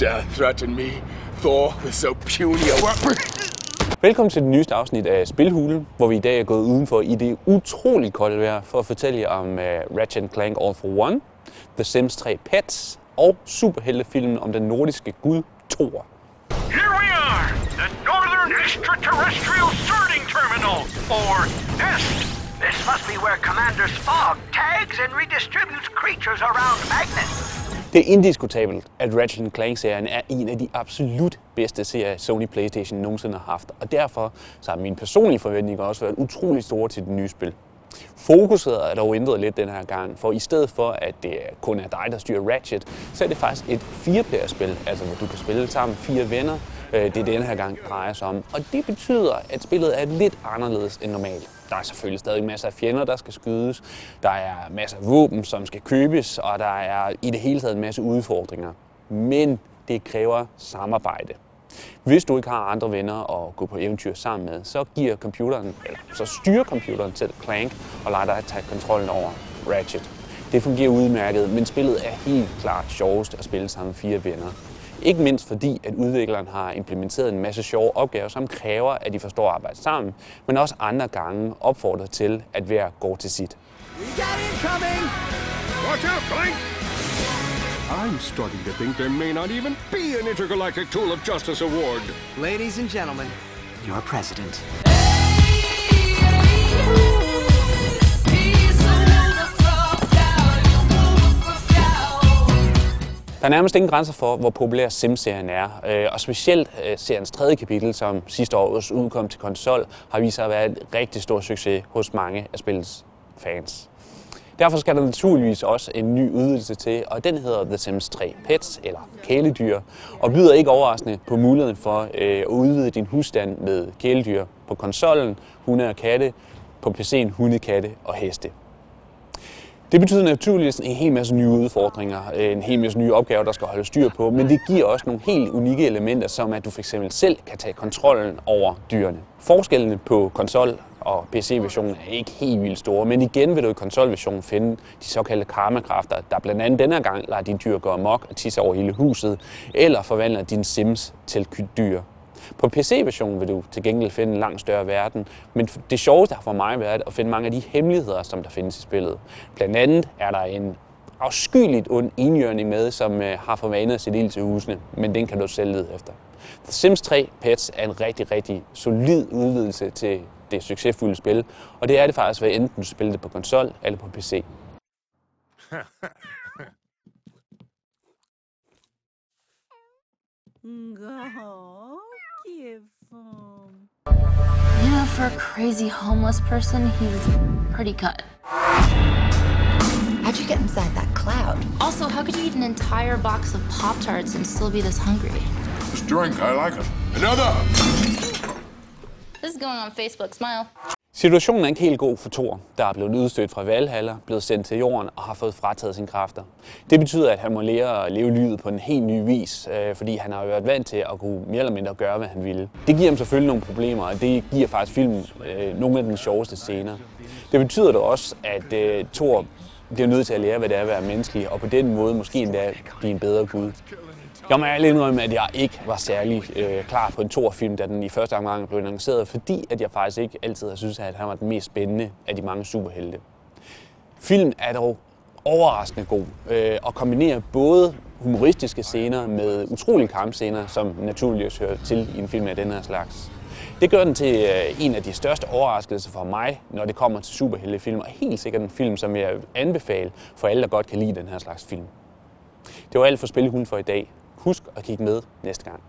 dare threaten me, Thor, with so puny a weapon? Velkommen til det nyeste afsnit af Spilhulen, hvor vi i dag er gået udenfor i det utroligt kolde vejr for at fortælle jer om uh, Ratchet Clank All for One, The Sims 3 Pets og superheltefilmen om den nordiske gud Thor. Here we are, the Northern Extraterrestrial Sorting Terminal, or NEST. This must be where Commander Spog tags and redistributes creatures around Magnus. Det er indiskutabelt, at Ratchet Clank-serien er en af de absolut bedste serier, Sony Playstation nogensinde har haft. Og derfor så har mine personlige forventninger også været utrolig store til det nye spil. Fokuset er dog ændret lidt den her gang, for i stedet for, at det kun er dig, der styrer Ratchet, så er det faktisk et fireplayer-spil, altså hvor du kan spille sammen fire venner. Øh, Det er den her gang drejer sig om. Og det betyder, at spillet er lidt anderledes end normalt. Der er selvfølgelig stadig masser af fjender, der skal skydes. Der er masser af våben, som skal købes, og der er i det hele taget en masse udfordringer. Men det kræver samarbejde. Hvis du ikke har andre venner at gå på eventyr sammen med, så giver computeren, eller så styrer computeren til Clank og lader dig tage kontrollen over Ratchet. Det fungerer udmærket, men spillet er helt klart sjovest at spille sammen med fire venner. Ikke mindst fordi, at udvikleren har implementeret en masse sjove opgaver, som kræver, at de forstår at arbejde sammen, men også andre gange opfordrer til, at hver går til sit. Watch out! I'm starting to think there may not even be an intergalactic Tool of Justice award. Ladies and gentlemen, your president. Der er nærmest ingen grænser for, hvor populær Sims-serien er, øh, og specielt øh, seriens tredje kapitel, som sidste år udkom til konsol, har vist sig at være en rigtig stor succes hos mange af spillets fans. Derfor skal der naturligvis også en ny udvidelse til, og den hedder The Sims 3 Pets, eller kæledyr, og byder ikke overraskende på muligheden for øh, at udvide din husstand med kæledyr på konsollen, hunde og katte, på PC'en hunde, katte og heste. Det betyder naturligvis en hel masse nye udfordringer, en hel masse nye opgaver, der skal holde styr på, men det giver også nogle helt unikke elementer, som at du fx selv kan tage kontrollen over dyrene. Forskellene på konsol og PC-versionen er ikke helt vildt store, men igen vil du i konsolversionen finde de såkaldte karmakræfter, der blandt andet denne gang lader dine dyr gå amok og tisse over hele huset, eller forvandler dine sims til dyr. På PC-versionen vil du til gengæld finde en langt større verden, men det sjoveste har for mig været at finde mange af de hemmeligheder, som der findes i spillet. Blandt andet er der en afskyeligt ond enhjørning med, som øh, har for sit at sætte ild til husene, men den kan du selv lede efter. The Sims 3 Pets er en rigtig, rigtig solid udvidelse til det succesfulde spil, og det er det faktisk, hvad enten du spiller det på konsol eller på PC. Go. Yeah, for a crazy homeless person, he's pretty cut. How'd you get inside that cloud? Also, how could you eat an entire box of Pop Tarts and still be this hungry? This drink, I like it. Another! This is going on Facebook. Smile. Situationen er ikke helt god for Thor, der er blevet udstødt fra Valhalla, blevet sendt til jorden og har fået frataget sine kræfter. Det betyder, at han må lære at leve livet på en helt ny vis, øh, fordi han har været vant til at kunne mere eller mindre gøre, hvad han ville. Det giver ham selvfølgelig nogle problemer, og det giver faktisk filmen øh, nogle af de sjoveste scener. Det betyder dog også, at øh, Thor bliver nødt til at lære, hvad det er at være menneskelig, og på den måde måske endda blive en bedre gud. Jeg må ærligt indrømme, at jeg ikke var særlig øh, klar på en Thor-film, da den i første omgang blev annonceret, fordi at jeg faktisk ikke altid har syntes, at han var den mest spændende af de mange superhelte. Filmen er dog overraskende god øh, og kombinerer både humoristiske scener med utrolige kampscener, som naturligvis hører til i en film af den her slags. Det gør den til øh, en af de største overraskelser for mig, når det kommer til superheltefilm, og helt sikkert en film, som jeg anbefaler for alle, der godt kan lide den her slags film. Det var alt for Spillehulen for i dag. Husk at kigge med næste gang.